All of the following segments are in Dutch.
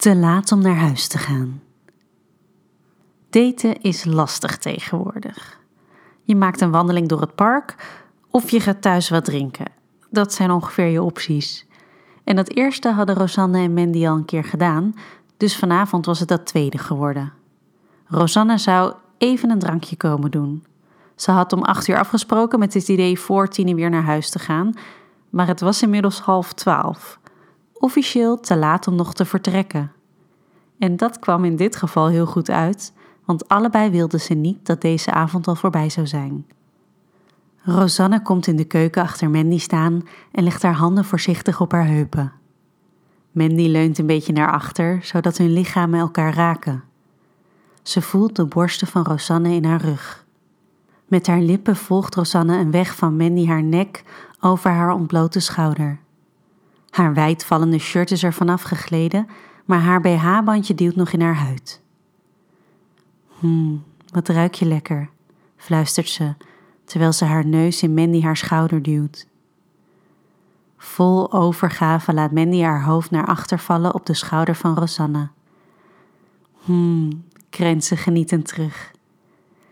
Te laat om naar huis te gaan. Daten is lastig tegenwoordig. Je maakt een wandeling door het park of je gaat thuis wat drinken. Dat zijn ongeveer je opties. En dat eerste hadden Rosanne en Mandy al een keer gedaan, dus vanavond was het dat tweede geworden. Rosanne zou even een drankje komen doen. Ze had om acht uur afgesproken met het idee voor tien weer naar huis te gaan, maar het was inmiddels half twaalf. Officieel te laat om nog te vertrekken. En dat kwam in dit geval heel goed uit, want allebei wilden ze niet dat deze avond al voorbij zou zijn. Rosanne komt in de keuken achter Mandy staan en legt haar handen voorzichtig op haar heupen. Mandy leunt een beetje naar achter, zodat hun lichamen elkaar raken. Ze voelt de borsten van Rosanne in haar rug. Met haar lippen volgt Rosanne een weg van Mandy haar nek over haar ontblote schouder. Haar wijdvallende shirt is er vanaf gegleden, maar haar BH-bandje duwt nog in haar huid. Hmm, wat ruik je lekker, fluistert ze, terwijl ze haar neus in Mandy haar schouder duwt. Vol overgave laat Mandy haar hoofd naar achter vallen op de schouder van Rosanne. Hmm, krent ze genietend terug.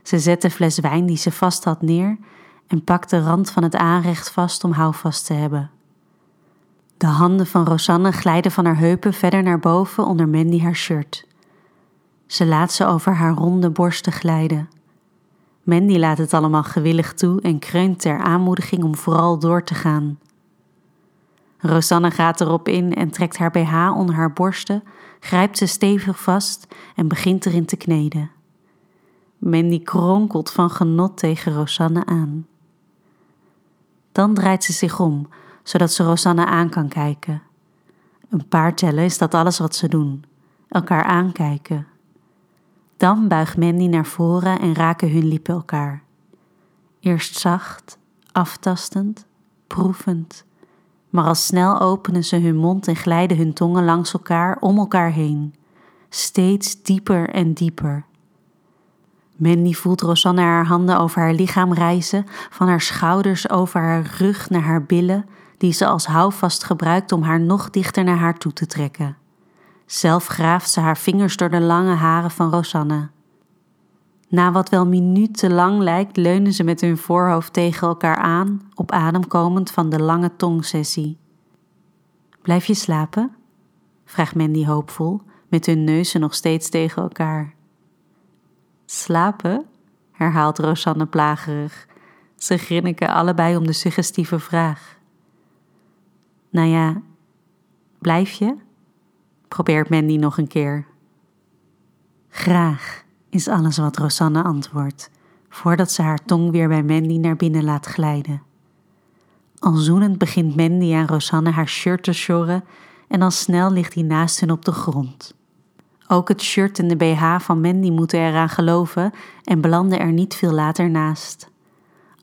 Ze zet de fles wijn die ze vast had neer en pakt de rand van het aanrecht vast om houvast te hebben. De handen van Rosanne glijden van haar heupen verder naar boven onder Mandy haar shirt. Ze laat ze over haar ronde borsten glijden. Mandy laat het allemaal gewillig toe en kreunt ter aanmoediging om vooral door te gaan. Rosanne gaat erop in en trekt haar BH onder haar borsten, grijpt ze stevig vast en begint erin te kneden. Mandy kronkelt van genot tegen Rosanne aan. Dan draait ze zich om, zodat ze Rosanne aan kan kijken. Een paar tellen is dat alles wat ze doen: elkaar aankijken. Dan buigt Mandy naar voren en raken hun lippen elkaar. Eerst zacht, aftastend, proevend, maar al snel openen ze hun mond en glijden hun tongen langs elkaar om elkaar heen, steeds dieper en dieper. Mandy voelt Rosanne haar handen over haar lichaam reizen, van haar schouders over haar rug naar haar billen, die ze als houvast gebruikt om haar nog dichter naar haar toe te trekken. Zelf graaft ze haar vingers door de lange haren van Rosanne. Na wat wel minutenlang lijkt, leunen ze met hun voorhoofd tegen elkaar aan, op adem komend van de lange tongsessie. Blijf je slapen? vraagt Mandy hoopvol, met hun neuzen nog steeds tegen elkaar. Slapen? herhaalt Rosanne plagerig. Ze grinniken allebei om de suggestieve vraag. Nou ja, blijf je? probeert Mandy nog een keer. Graag, is alles wat Rosanne antwoordt, voordat ze haar tong weer bij Mandy naar binnen laat glijden. Al zoenend begint Mandy aan Rosanne haar shirt te sjorren en al snel ligt hij naast hen op de grond. Ook het shirt en de BH van Mandy moeten eraan geloven en belanden er niet veel later naast.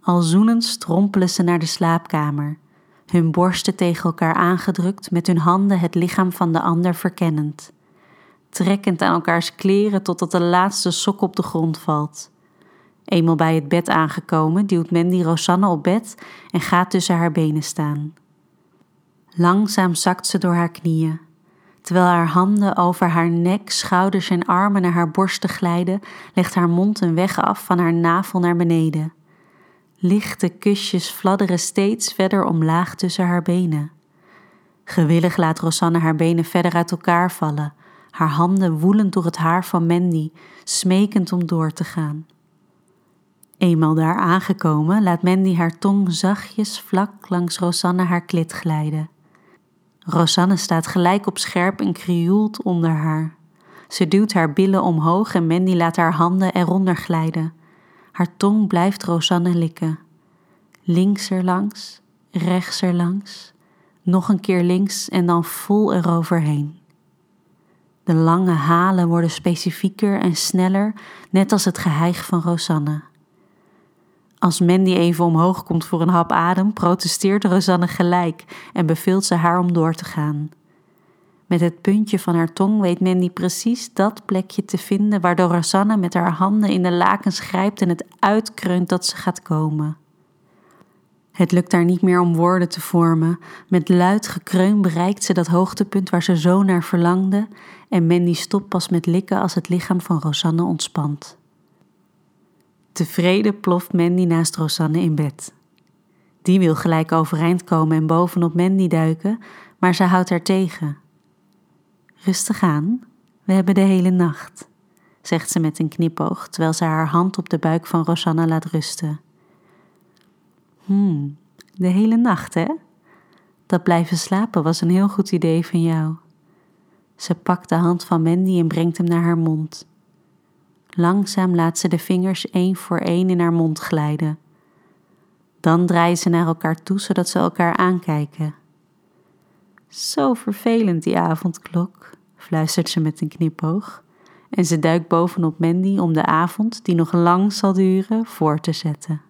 Al zoenend strompelen ze naar de slaapkamer, hun borsten tegen elkaar aangedrukt, met hun handen het lichaam van de ander verkennend. Trekkend aan elkaars kleren totdat de laatste sok op de grond valt. Eenmaal bij het bed aangekomen, duwt Mandy Rosanne op bed en gaat tussen haar benen staan. Langzaam zakt ze door haar knieën. Terwijl haar handen over haar nek, schouders en armen naar haar borsten glijden, legt haar mond een weg af van haar navel naar beneden. Lichte kusjes fladderen steeds verder omlaag tussen haar benen. Gewillig laat Rosanne haar benen verder uit elkaar vallen, haar handen woelend door het haar van Mandy, smekend om door te gaan. Eenmaal daar aangekomen, laat Mandy haar tong zachtjes vlak langs Rosanne haar klit glijden. Rosanne staat gelijk op scherp en krioelt onder haar. Ze duwt haar billen omhoog en Mandy laat haar handen eronder glijden. Haar tong blijft Rosanne likken. Links erlangs, rechts erlangs, nog een keer links en dan vol eroverheen. De lange halen worden specifieker en sneller, net als het geheig van Rosanne. Als Mandy even omhoog komt voor een hap adem, protesteert Rosanne gelijk en beveelt ze haar om door te gaan. Met het puntje van haar tong weet Mandy precies dat plekje te vinden waardoor Rosanne met haar handen in de lakens grijpt en het uitkreunt dat ze gaat komen. Het lukt haar niet meer om woorden te vormen. Met luid gekreun bereikt ze dat hoogtepunt waar ze zo naar verlangde en Mandy stopt pas met likken als het lichaam van Rosanne ontspant. Tevreden ploft Mandy naast Rosanne in bed. Die wil gelijk overeind komen en bovenop Mandy duiken, maar ze houdt haar tegen. Rustig aan, we hebben de hele nacht, zegt ze met een knipoog terwijl ze haar hand op de buik van Rosanna laat rusten. Hmm, de hele nacht, hè? Dat blijven slapen was een heel goed idee van jou. Ze pakt de hand van Mandy en brengt hem naar haar mond. Langzaam laat ze de vingers één voor één in haar mond glijden. Dan draaien ze naar elkaar toe zodat ze elkaar aankijken. Zo vervelend die avondklok, fluistert ze met een knipoog. En ze duikt bovenop Mandy om de avond, die nog lang zal duren, voor te zetten.